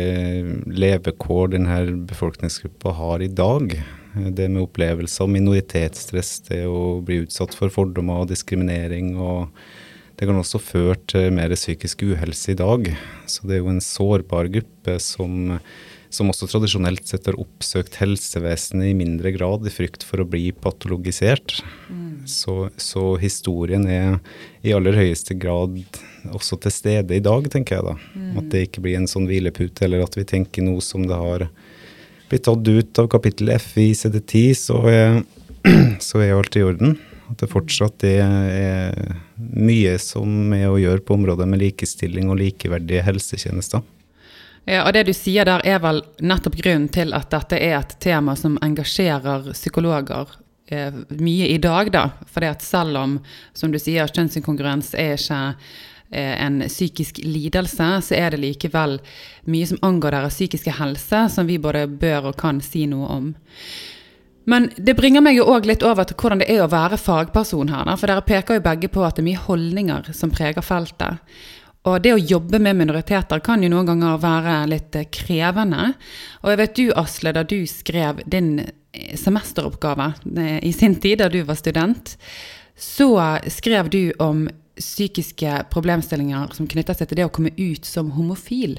levekår denne befolkningsgruppa har i dag. Det med opplevelser av minoritetsstress, det å bli utsatt for fordommer og diskriminering. og det kan også føre til mer psykisk uhelse i dag. Så det er jo en sårbar gruppe som, som også tradisjonelt sett har oppsøkt helsevesenet i mindre grad i frykt for å bli patologisert. Mm. Så, så, historien er i aller høyeste grad også til stede i dag, tenker jeg da. Mm. At det ikke blir en sånn hvilepute, eller at vi tenker noe som det har blitt tatt ut av kapittel F i CD10, så er, så er alt i orden. At det fortsatt er mye som er å gjøre på området med likestilling og likeverdige helsetjenester. Ja, og Det du sier der er vel nettopp grunnen til at dette er et tema som engasjerer psykologer eh, mye i dag, da. For det at selv om, som du sier, kjønnsinkongruens er ikke eh, en psykisk lidelse, så er det likevel mye som angår deres psykiske helse, som vi både bør og kan si noe om. Men det bringer meg jo òg litt over til hvordan det er å være fagperson her. For dere peker jo begge på at det er mye holdninger som preger feltet. Og det å jobbe med minoriteter kan jo noen ganger være litt eh, krevende. Og jeg vet du, Asle, da du skrev din eh, semesteroppgave eh, i sin tid, da du var student, så skrev du om psykiske problemstillinger som knytter seg til det å komme ut som homofil.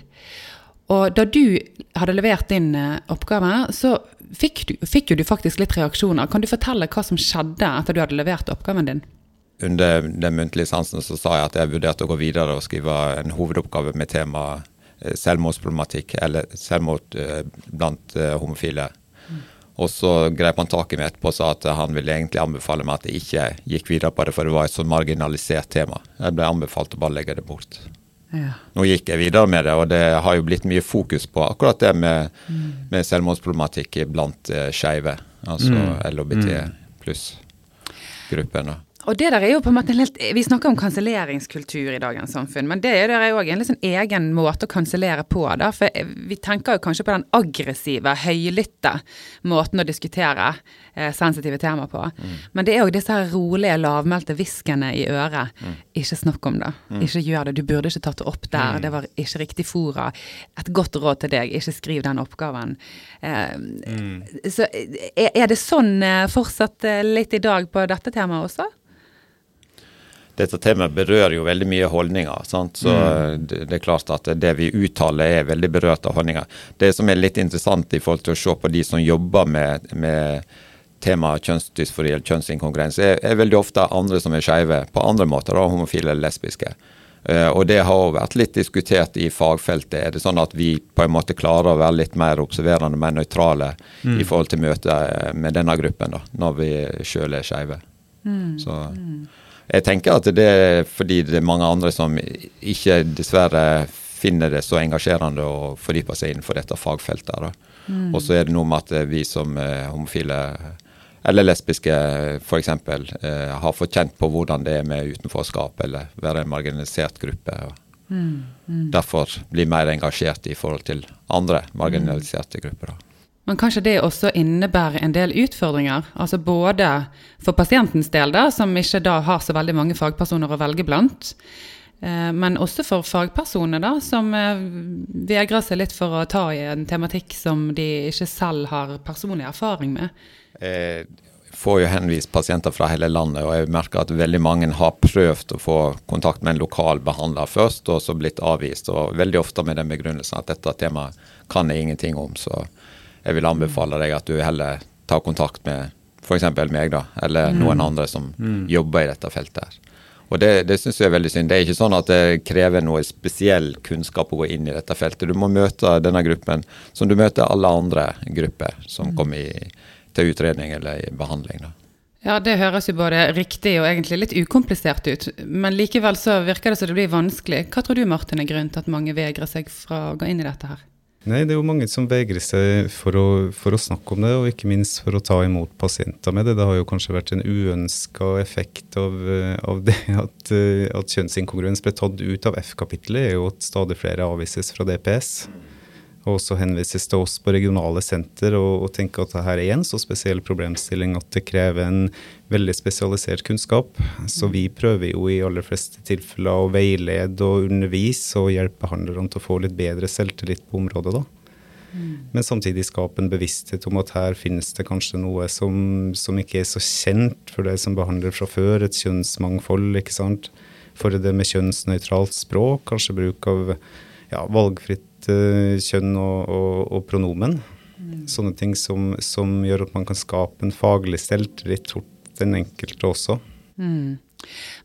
Og da du hadde levert din oppgave, så fikk, du, fikk jo du faktisk litt reaksjoner. Kan du fortelle hva som skjedde etter du hadde levert oppgaven din? Under den muntlige sansen så sa jeg at jeg vurderte å gå videre og skrive en hovedoppgave med tema eh, selvmordsproblematikk, eller selvmord eh, blant eh, homofile. Mm. Og så grep han tak i meg etterpå og sa at han ville egentlig anbefale meg at jeg ikke gikk videre på det, for det var et så marginalisert tema. Jeg ble anbefalt å bare legge det bort. Ja. Nå gikk jeg videre med det, og det har jo blitt mye fokus på akkurat det med, mm. med selvmordsproblematikk blant uh, skeive, altså mm. LHBT mm. pluss-gruppen. Og det der er jo på en måte en helt, Vi snakker om kanselleringskultur i dagens samfunn, men det er jo òg en liksom egen måte å kansellere på. da, for Vi tenker jo kanskje på den aggressive, høylytte måten å diskutere eh, sensitive temaer på. Mm. Men det er òg disse her rolige, lavmælte hviskene i øret. Mm. Ikke snakk om det. Mm. Ikke gjør det. Du burde ikke tatt det opp der. Mm. Det var ikke riktig fora. Et godt råd til deg, ikke skriv den oppgaven. Eh, mm. så er, er det sånn eh, fortsatt eh, litt i dag på dette temaet også? Dette temaet berører jo veldig mye holdninger. Sant? Så mm. det, er klart at det vi uttaler er veldig berørt av holdninger. Det som er litt interessant i forhold til å se på de som jobber med, med temaet kjønnsdysfori eller kjønnsinkongruens, er, er, veldig ofte andre som er skeive på andre måter, da, homofile eller lesbiske. Uh, og det har vært litt diskutert i fagfeltet. Er det sånn at vi på en måte klarer å være litt mer observerende, mer nøytrale mm. i forhold til møtet med denne gruppen, da, når vi sjøl er skeive? Mm. Så mm. Jeg tenker at det er fordi det er mange andre som ikke dessverre finner det så engasjerende å fordype seg innenfor dette fagfeltet. Mm. Og så er det noe med at vi som eh, homofile eller lesbiske f.eks. Eh, har fått kjent på hvordan det er med utenforskap eller være en marginalisert gruppe. Mm. Mm. Derfor blir mer engasjert i forhold til andre marginaliserte grupper. Da. Men kanskje det også innebærer en del utfordringer? Altså både for pasientens del, da, som ikke da har så veldig mange fagpersoner å velge blant. Eh, men også for fagpersoner, da, som eh, vegrer seg litt for å ta i en tematikk som de ikke selv har personlig erfaring med. Jeg får jo henvist pasienter fra hele landet, og jeg merker at veldig mange har prøvd å få kontakt med en lokal behandler først, og så blitt avvist. Og veldig ofte med den begrunnelsen at dette temaet kan jeg ingenting om. så jeg vil anbefale deg at du heller tar kontakt med f.eks. meg, da, eller mm. noen andre som mm. jobber i dette feltet. her. Og det, det syns jeg er veldig synd. Det er ikke sånn at det krever noe spesiell kunnskap å gå inn i dette feltet. Du må møte denne gruppen som du møter alle andre grupper som kommer i, til utredning eller i behandling. Da. Ja, det høres jo både riktig og egentlig litt ukomplisert ut. Men likevel så virker det som det blir vanskelig. Hva tror du Martin er grunnen til at mange vegrer seg fra å gå inn i dette her? Nei, det er jo mange som vegrer seg for å, for å, snakke om det, og ikke minst for å ta imot pasienter med det. Det har jo kanskje vært en uønska effekt av, av, det at, at kjønnsinkongruens ble tatt ut av F-kapitlet, er jo at stadig flere avvises fra DPS og også henvises til oss på regionale senter og, og tenker at dette er en så spesiell problemstilling at det krever en veldig spesialisert kunnskap. Så vi prøver jo i aller fleste tilfeller å veilede og undervise og hjelpe behandlerne til å få litt bedre selvtillit på området. da. Mm. Men samtidig skape en bevissthet om at her finnes det kanskje noe som, som ikke er så kjent for deg som behandler fra før, et kjønnsmangfold. ikke sant? For det med kjønnsnøytralt språk, kanskje bruk av ja, valgfritt uh, kjønn og, og, og pronomen. Mm. Sånne ting som, som, gjør at man kan skape en faglig selvtillit hos den enkelte også. Mm.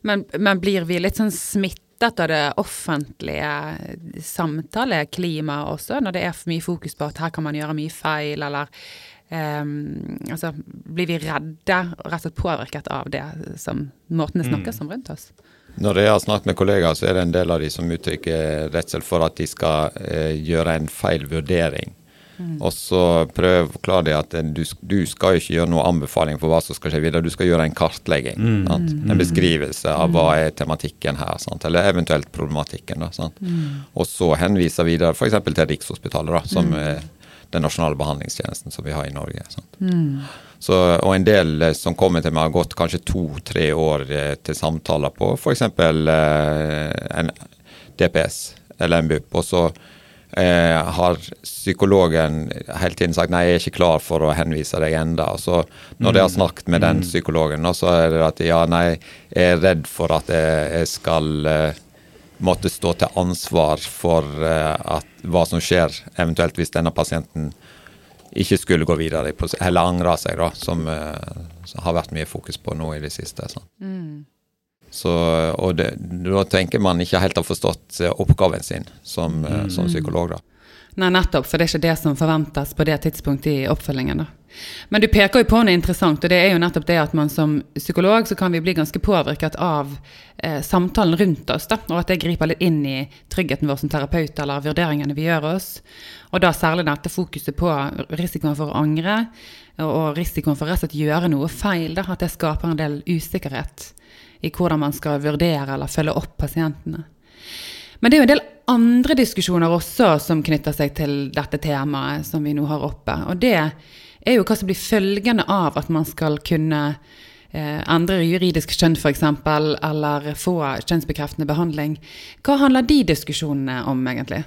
Men, men, blir vi litt sånn smittet av det offentlige samtaleklimaet også, når det er for mye fokus på at her kan man gjøre mye feil, eller um, altså, Blir vi redde og rett og slett påvirket av det som måten det snakkes om rundt oss? Når jeg har snakket med kollegaer, så er det en del av de som uttrykker redsel for at de skal eh, gjøre en feil vurdering. Mm. Og så prøv å forklare dem at du, du, skal ikke gjøre noen anbefaling for hva som skal skje videre, du skal gjøre en kartlegging. Mm. En beskrivelse av hva er tematikken her, sant? eller eventuelt problematikken. Da, mm. Og så henvise videre f.eks. til Rikshospitalet, da, som er den nasjonale behandlingstjenesten som vi har i Norge. Mm. Så, og en del eh, som kommer til meg, har gått kanskje to-tre år eh, til samtaler på f.eks. Eh, en DPS eller en BUP. Og så eh, har psykologen hele tiden sagt nei, jeg er ikke klar for å henvise deg enda. Og Så når jeg har mm. snakket med den mm. psykologen, så er det at ja, nei, jeg er redd for at jeg, jeg skal eh, måtte stå til ansvar for eh, at, hva som skjer eventuelt hvis denne pasienten ikke skulle gå videre, eller angre seg, da, som, eh, som, har vært mye fokus på nå i det siste. Mm. Så, og det, da tenker man ikke helt har forstått eh, oppgaven sin som, eh, mm. som psykolog. da. Nei, nettopp, for det er ikke det som forventes på det tidspunktet i oppfølgingen. da. Men du peker jo på noe interessant, og det er jo nettopp det at man som psykolog så kan vi bli ganske påvirket av eh, samtalen rundt oss, da, og at det griper litt inn i tryggheten vår som terapeut eller vurderingene vi gjør oss. Og da særlig dette fokuset på risikoen for å angre, og risikoen for slett gjøre noe feil. Da, at det skaper en del usikkerhet i hvordan man skal vurdere eller følge opp pasientene. Men det er jo en del andre diskusjoner også som knytter seg til dette temaet som vi nå har oppe. Og det er jo hva som blir følgende av at man skal kunne eh, endre juridisk kjønn f.eks., eller få kjønnsbekreftende behandling. Hva handler de diskusjonene om, egentlig?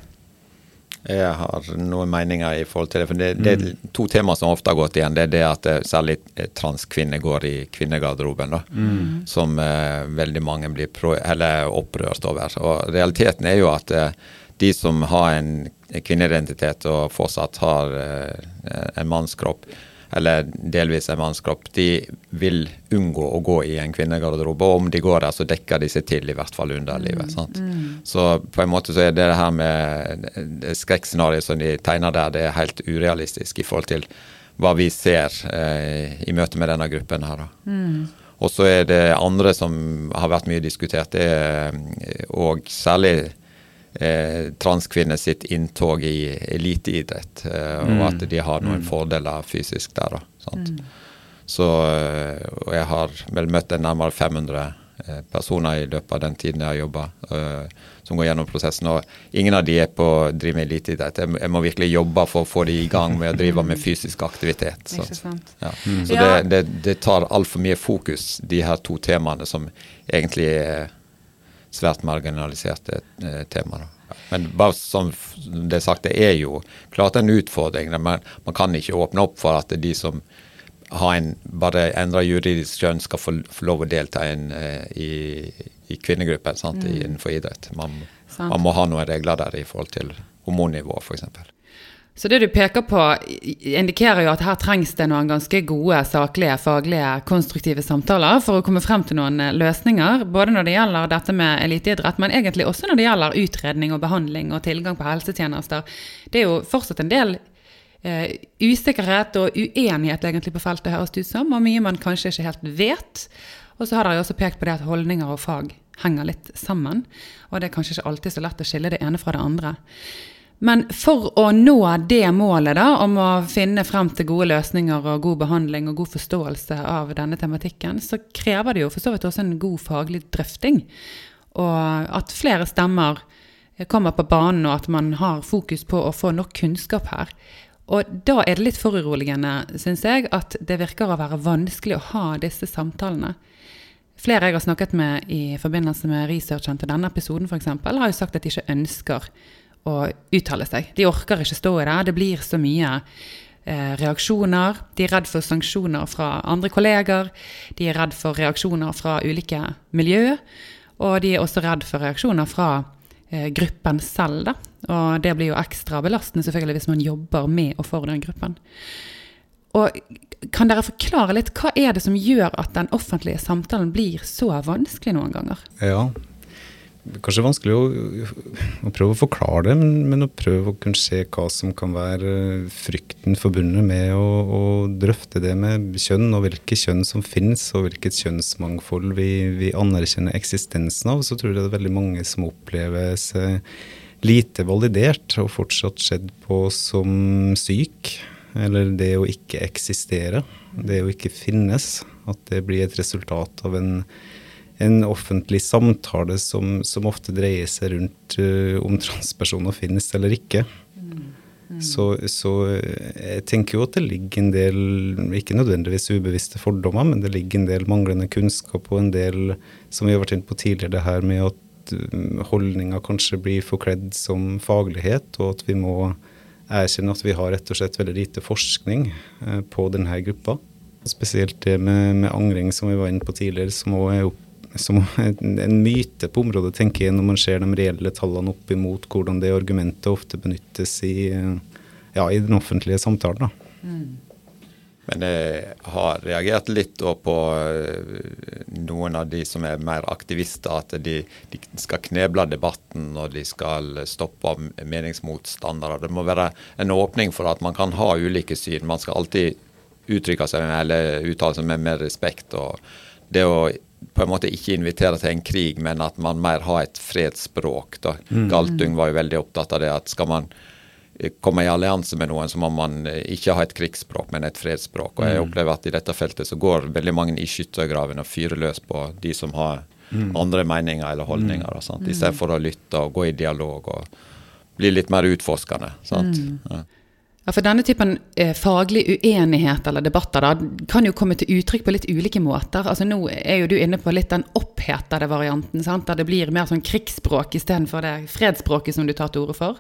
Jeg har noen meninger i forhold til det. for Det, det er mm. to temaer som ofte har gått igjen. Det er det at eh, særlig eh, transkvinner går i kvinnegarderoben. da, mm. Som eh, veldig mange blir pro, eller opprørt over. Og Realiteten er jo at eh, de som har en kvinneidentitet og fortsatt har eh, en mannskropp, eller delvis en mannskropp, de vil unngå å gå i en kvinnegarderobe. Og om de går der, så dekker de seg til, i hvert fall under livet. Mm, mm. Så på en måte så er det her med skrekkscenarioet som de tegner der, det er helt urealistisk i forhold til hva vi ser eh, i møte med denne gruppen her. Mm. Og så er det andre som har vært mye diskutert, det er, og særlig eh, transkvinner sitt inntog i eliteidrett, eh, mm. og at de har noen mm. fordeler fysisk der. Da, mm. Så, eh, og jeg har vel møtt nærmere 500 eh, personer i løpet av den tiden jeg har jobba, uh, som går gjennom prosessen. Og ingen av de er på å drive med eliteidrett. Jeg, jeg, må virkelig jobbe for å få de i gang med å drive med fysisk aktivitet. Så, ja. mm. så det, det, det tar altfor mye fokus, de her to temaene, som egentlig er svært marginaliserte eh, temaer. Men bare som det er sagt, det er jo klart en utfordring. Men man kan ikke åpne opp for at de som har en bare endra juridisk kjønn, skal få, lov å delta en, eh, i, i kvinnegruppen mm. innenfor idrett. Man, man, må ha noen regler der i forhold til hormonnivå, f.eks. Så det du peker på, indikerer jo at her trengs det noen ganske gode, saklige, faglige, konstruktive samtaler for å komme frem til noen eh, løsninger. Både når det gjelder dette med eliteidrett, men egentlig også når det gjelder utredning og behandling og tilgang på helsetjenester. Det er jo fortsatt en del eh, usikkerhet og uenighet egentlig på feltet, høres det ut som, og mye man kanskje ikke helt vet. Og så har dere også pekt på det at holdninger og fag henger litt sammen. Og det er kanskje ikke alltid så lett å skille det ene fra det andre. Men for å nå det målet da, om å finne frem til gode løsninger og god behandling og god forståelse av denne tematikken, så krever det jo for så vidt også en god faglig drøfting. Og at flere stemmer kommer på banen, og at man har fokus på å få nok kunnskap her. Og da er det litt foruroligende, syns jeg, at det virker å være vanskelig å ha disse samtalene. Flere jeg har snakket med i forbindelse med researchen til denne episoden f.eks., har jo sagt at de ikke ønsker å uttale seg. De orker ikke stå i det. Det blir så mye eh, reaksjoner. De er redd for sanksjoner fra andre kolleger. De er redd for reaksjoner fra ulike miljø. Og de er også redd for reaksjoner fra eh, gruppen selv. Da. Og det blir jo ekstra belastende selvfølgelig hvis man jobber med og for den gruppen. Og kan dere forklare litt, Hva er det som gjør at den offentlige samtalen blir så vanskelig noen ganger? Ja, kanskje vanskelig å, å, prøve å forklare det, men, men, å prøve å kunne se hva som kan være frykten forbundet med å, å, drøfte det med kjønn, og hvilke kjønn som finnes, og hvilket kjønnsmangfold vi, vi anerkjenner eksistensen av. Så tror jeg det er veldig mange som oppleves lite validert og fortsatt sett på som syk. Eller det å ikke eksistere. Det å ikke finnes. At det blir et resultat av en en offentlig samtale som, som ofte dreier seg rundt uh, om transpersoner finnes eller ikke. Mm. Mm. Så, så, jeg tenker jo at det ligger en del, ikke nødvendigvis ubevisste fordommer, men det ligger en del manglende kunnskap og en del, som vi har vært inne på tidligere, det her med at uh, holdninger kanskje blir forkledd som faglighet, og at vi må erkjenne at vi har rett og slett veldig lite forskning uh, på denne gruppa. Spesielt det med, med angring, som vi var inne på tidligere, som også er opp som en, myte på området, tenker jeg, når man ser de reelle tallene opp imot hvordan det argumentet ofte benyttes i, ja, i den offentlige samtalen. Mm. Men jeg har reagert litt på eh, noen av de som er mer aktivister, at de, de skal kneble debatten og de skal stoppe meningsmotstandere. Det må være en åpning for at man kan ha ulike syn. Man skal alltid uttrykke seg eller uttale seg med mer respekt. og det å på en måte ikke invitere til en krig, men at man mer har et fredsspråk. Da. Mm. Galtung var jo veldig opptatt av det at skal man eh, komme i allianse med noen, så må man eh, ikke ha et krigsspråk, men et fredsspråk. Og jeg mm. opplever at i dette feltet så går veldig mange i skyttergraven og fyrer løs på de som har mm. andre meninger eller holdninger, og sånt, i stedet for å lytte og gå i dialog og bli litt mer utforskende. sant? Mm. Ja. Ja, for Denne typen eh, faglig uenighet eller debatter da, kan jo komme til uttrykk på litt ulike måter. Altså Nå er jo du inne på litt den opphetede varianten, sant? der det blir mer sånn krigsspråk istedenfor det fredsspråket som du tar til orde for.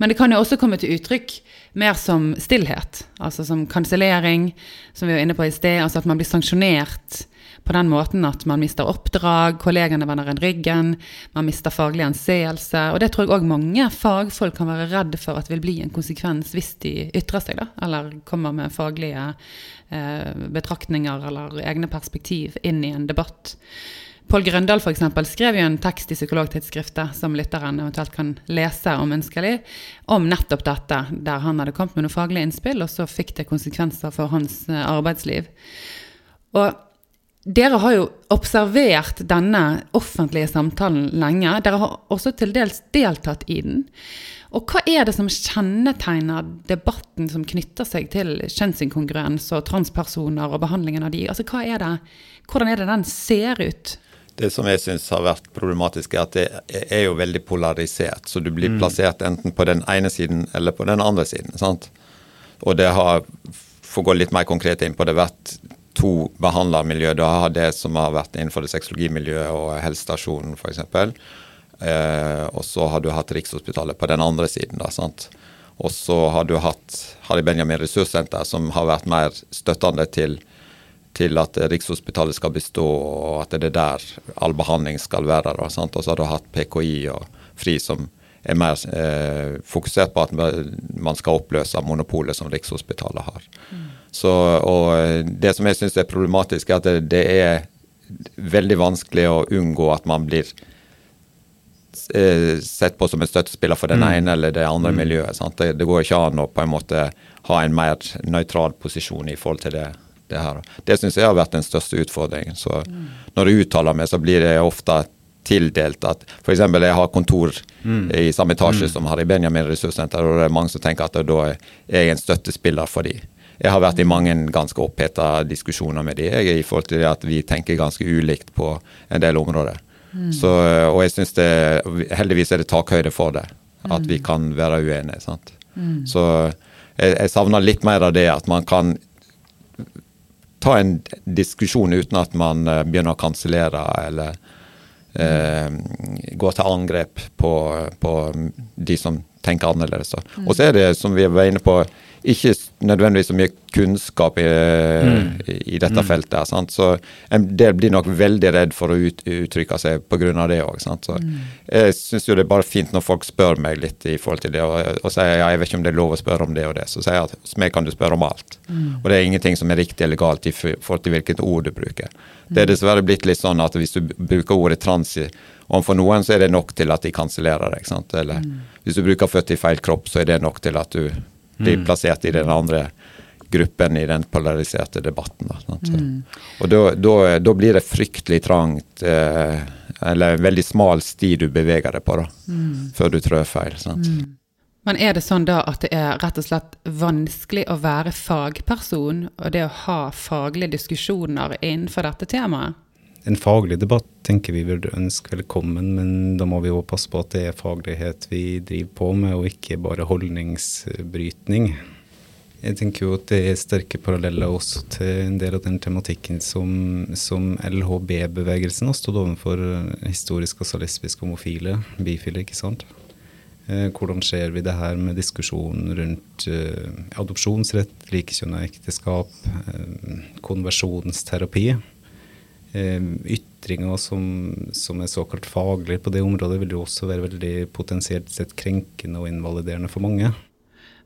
Men det kan jo også komme til uttrykk mer som stillhet. Altså som kansellering, som vi var inne på i sted. Altså at man blir sanksjonert på den måten at man mister oppdrag, kollegene vender en ryggen, man mister faglig anseelse. Og det tror jeg òg mange fagfolk kan være redd for at vil bli en konsekvens hvis de ytrer seg, da, eller kommer med faglige eh, betraktninger eller egne perspektiv inn i en debatt. Pål Grøndal for eksempel, skrev jo en tekst i Psykologtidsskriftet som lytteren eventuelt kan lese om ønskelig, om nettopp dette, der han hadde kommet med noen faglige innspill, og så fikk det konsekvenser for hans eh, arbeidsliv. Og dere har jo observert denne offentlige samtalen lenge. Dere har også til dels deltatt i den. Og hva er det som kjennetegner debatten som knytter seg til kjønnsinkongruens og transpersoner og behandlingen av de? Altså, er det, hvordan er det den ser ut? Det som jeg syns har vært problematisk, er at det er jo veldig polarisert. Så du blir mm. plassert enten på den ene siden eller på den andre siden. sant? Og det har, for å gå litt mer konkret inn på det, vært to behandlermiljø. Du har det som har vært innenfor det sexologimiljøet og helsestasjonen f.eks. Eh, og så har du hatt Rikshospitalet på den andre siden. da, sant? Og så har du hatt Harry Benjamin ressurssenter, som har vært mer støttende til, til at Rikshospitalet skal bestå, og at det er der all behandling skal være. Da, sant? Og så har du hatt PKI og FRI, som er mer eh, fokusert på at man skal oppløse monopolet som Rikshospitalet har. Mm. Så, og Det som jeg syns er problematisk, er at det, det, er veldig vanskelig å unngå at man blir eh, sett på som en støttespiller for den mm. ene eller det andre mm. miljøet. Det, det, går ikke an å på en måte ha en mer nøytral posisjon i forhold til det. Det, her. det syns jeg har vært den største utfordringen. Så mm. Når jeg uttaler meg, så blir det ofte tildelt at f.eks. jeg har kontor mm. i samme etasje mm. som Harry Benjamin ressurssenter, og det er mange som tenker at da er jeg en støttespiller for de. Jeg har vært i mange ganske oppheta diskusjoner med de, jeg, i forhold til at vi tenker ganske ulikt på en del områder. Mm. Så, og jeg synes det, heldigvis er det takhøyde for det, at vi mm. kan være uenige. sant? Mm. Så jeg, jeg savner litt mer av det, at man kan ta en diskusjon uten at man uh, begynner å kansellere eller eh, gå til angrep på, på, de som tenker annerledes. Mm. Og så er det, som vi var inne på, ikke nødvendigvis så mye kunnskap i, mm. i dette mm. feltet. Sant? Så en del blir nok veldig redd for å ut, uttrykke seg pga. det òg. Mm. Jeg syns jo det er bare fint når folk spør meg litt i forhold til det, og, og sier ja, jeg vet ikke om det er lov å spørre om det og det. Så sier jeg at hos meg kan du spørre om alt. Mm. Og det er ingenting som er riktig eller galt i forhold til hvilket ord du bruker. Det er mm. dessverre blitt litt sånn at hvis du bruker ordet trans overfor noen, så er det nok til at de kansellerer deg. Eller mm. hvis du bruker født i feil kropp, så er det nok til at du blir mm. plassert i den andre gruppen i den polariserte debatten. Da, mm. Og da, blir det fryktelig trangt, eh, eller en veldig smal sti du beveger deg på, da, mm. før du trør feil. Mm. Men er det sånn da at det er rett og slett vanskelig å være fagperson, og det å ha faglige diskusjoner innenfor dette temaet? En faglig debatt tenker vi burde ønske velkommen, men da må vi òg passe på at det er faglighet vi driver på med, og ikke bare holdningsbrytning. Jeg tenker jo at det er sterke paralleller også til en del av den tematikken som, som LHB-bevegelsen har stått overfor, historisk også lesbiske, homofile, bifile, ikke sant. Eh, hvordan ser vi det her med diskusjonen rundt eh, adopsjonsrett, likekjønna ekteskap, eh, konversjonsterapi? Ehm, ytringer som, som, er såkalt faglige på det området, vil jo også være veldig potensielt sett krenkende og invaliderende for mange.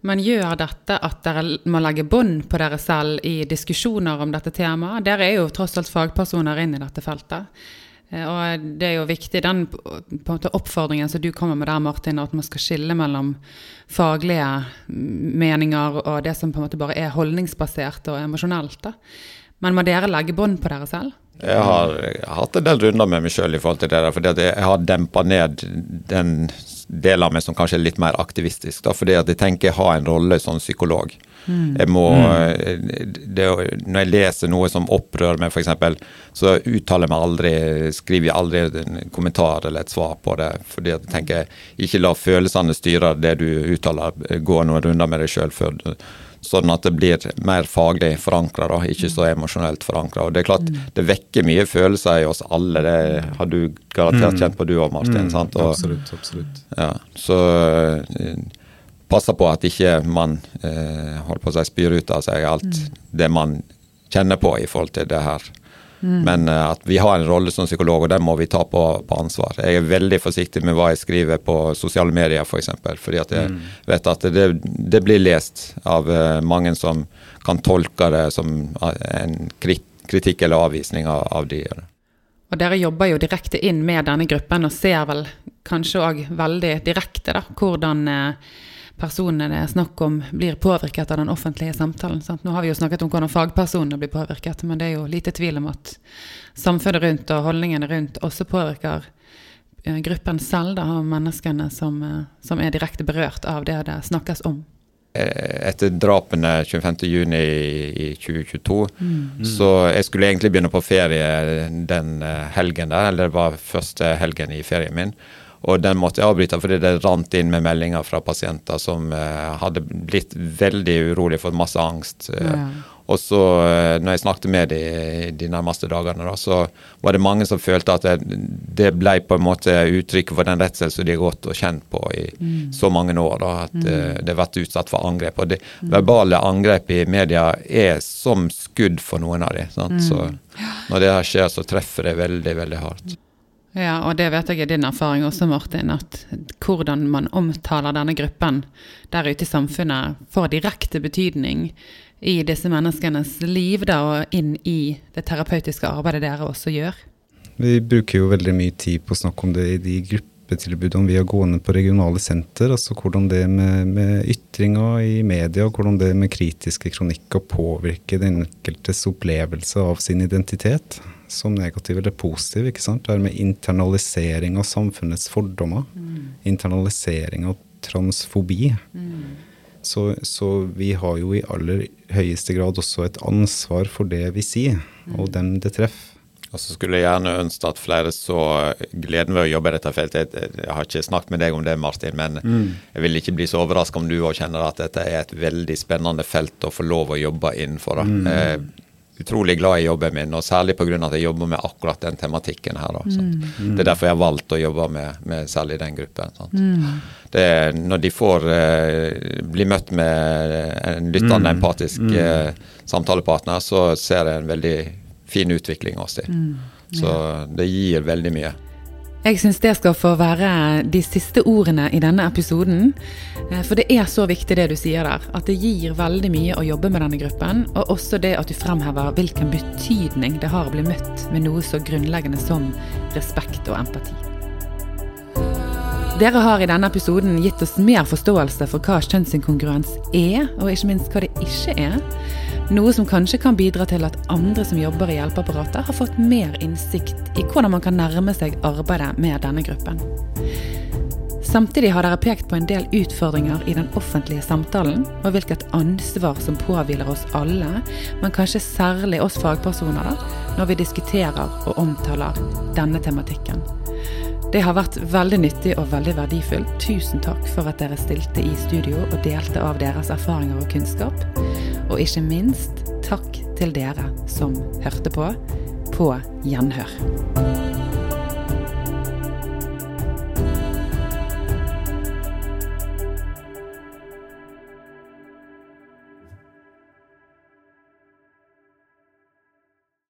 Men gjør dette at dere må legge bånd på dere selv i diskusjoner om dette temaet? Dere er jo tross alt fagpersoner inn i dette feltet. Eh, og det er jo viktig, den oppfordringen som du kommer med der, Martin, at man skal skille mellom faglige meninger og det som på en måte bare er holdningsbasert og emosjonelt. Men må dere legge bånd på dere selv? Jeg har, jeg har, hatt en del runder med meg sjøl i forhold til det der, fordi jeg har dempa ned den delen av meg som kanskje er litt mer aktivistisk. Da, fordi jeg tenker jeg har en rolle som psykolog. Mm. Jeg må, mm. det, når jeg leser noe som opprører meg, f.eks., så uttaler jeg meg aldri, skriver jeg aldri en kommentar eller et svar på det. fordi jeg tenker ikke la følelsene styre det du uttaler, gå noen runder med deg sjøl før du sånn at det blir mer faglig forankra, ikke så emosjonelt forankra. Det er klart, mm. det vekker mye følelser i oss alle, det har du garantert mm. kjent på du òg, Martin. Mm, sant? Og, absolutt, absolutt. Ja, så uh, passer på at ikke man eh, holder på å si spyr ut av seg alt det man kjenner på i forhold til det her. Mm. Men uh, at vi har en rolle som psykolog, og den må vi ta på, på, ansvar. Jeg er veldig forsiktig med hva jeg skriver på sosiale medier, f.eks. For eksempel, fordi at jeg mm. vet at det, det, blir lest av uh, mange som kan tolke det som eh, en kritikk eller avvisning av, av de. Og dere jobber jo direkte inn med denne gruppen og ser vel kanskje òg veldig direkte da, hvordan uh, personene det er snakk om, blir påvirket av den offentlige samtalen. Sant? Nå har vi jo snakket om hvordan fagpersonene blir påvirket, men det er jo lite tvil om at samfunnet rundt og holdningene rundt også påvirker eh, gruppen selv, da, av menneskene som, eh, som, er direkte berørt av det det snakkes om. Eh, etter drapene 25.6 i 2022, mm. så jeg skulle egentlig begynne på ferie den helgen der, eller det var første helgen i ferien min. Og den måtte jeg avbryte fordi det rant inn med meldinger fra pasienter som uh, hadde blitt veldig urolig, fått masse angst. Uh, ja. Og så, uh, når jeg snakket med de de nærmeste dagene, da, så var det mange som følte at det, det ble på en måte uttrykk for den redselen som de har gått og kjent på i mm. så mange år. Da, at mm. det har vært utsatt for angrep. Og det mm. verbale angrep i media er som skudd for noen av dem. Mm. Så når det her skjer, så treffer det veldig, veldig hardt. Ja, og det vet jeg er din erfaring også, Martin, at hvordan man omtaler denne gruppen der ute i samfunnet, får direkte betydning i disse menneskenes liv da, og inn i det terapeutiske arbeidet dere også gjør. Vi bruker jo veldig mye tid på å snakke om det i de gruppetilbudene vi har gående på regionale senter. Altså hvordan det med, med ytringer i media, hvordan det med kritiske kronikker påvirker den enkeltes opplevelse av sin identitet som negativ eller positiv. ikke sant? Det er med internalisering av samfunnets fordommer. Mm. Internalisering av transfobi. Mm. Så, så, vi har jo i aller høyeste grad også et ansvar for det vi sier, mm. og dem det treffer. Og så skulle jeg gjerne ønske at flere så gleden ved å jobbe i dette feltet. Jeg, jeg, har ikke snakket med deg om det, Martin, men mm. jeg vil ikke bli så overraska om du òg kjenner at dette er et veldig spennende felt å få lov å jobbe innenfor. Mm. Eh, utrolig glad i jobben min, og særlig pga. at jeg jobber med akkurat den tematikken her. Da, mm. Det er derfor jeg har valgt å jobbe med, med særlig den gruppen. Mm. Det, når de får uh, bli møtt med en lyttende, mm. empatisk uh, samtalepartner, så ser jeg en veldig fin utvikling hos dem. Mm. Så det gir veldig mye. Jeg syns det skal få være de siste ordene i denne episoden. Eh, for det er så viktig det du sier der. At det gir veldig mye å jobbe med denne gruppen. Og også det at du fremhever hvilken betydning det har å bli møtt med noe så grunnleggende som respekt og empati. Dere har i denne episoden gitt oss mer forståelse for hva kjønnsinkongruens er, og ikke minst hva det ikke er. Noe som kanskje kan bidra til at andre som jobber i hjelpeapparatet, har fått mer innsikt i hvordan man kan nærme seg arbeidet med denne gruppen. Samtidig har dere pekt på en del utfordringer i den offentlige samtalen, og hvilket ansvar som påhviler oss alle, men kanskje særlig oss fagpersoner, når vi diskuterer og omtaler denne tematikken. Det har vært veldig nyttig og veldig verdifullt. Tusen takk for at dere stilte i studio og delte av deres erfaringer og kunnskap. Og ikke minst takk til dere som hørte på, på gjenhør.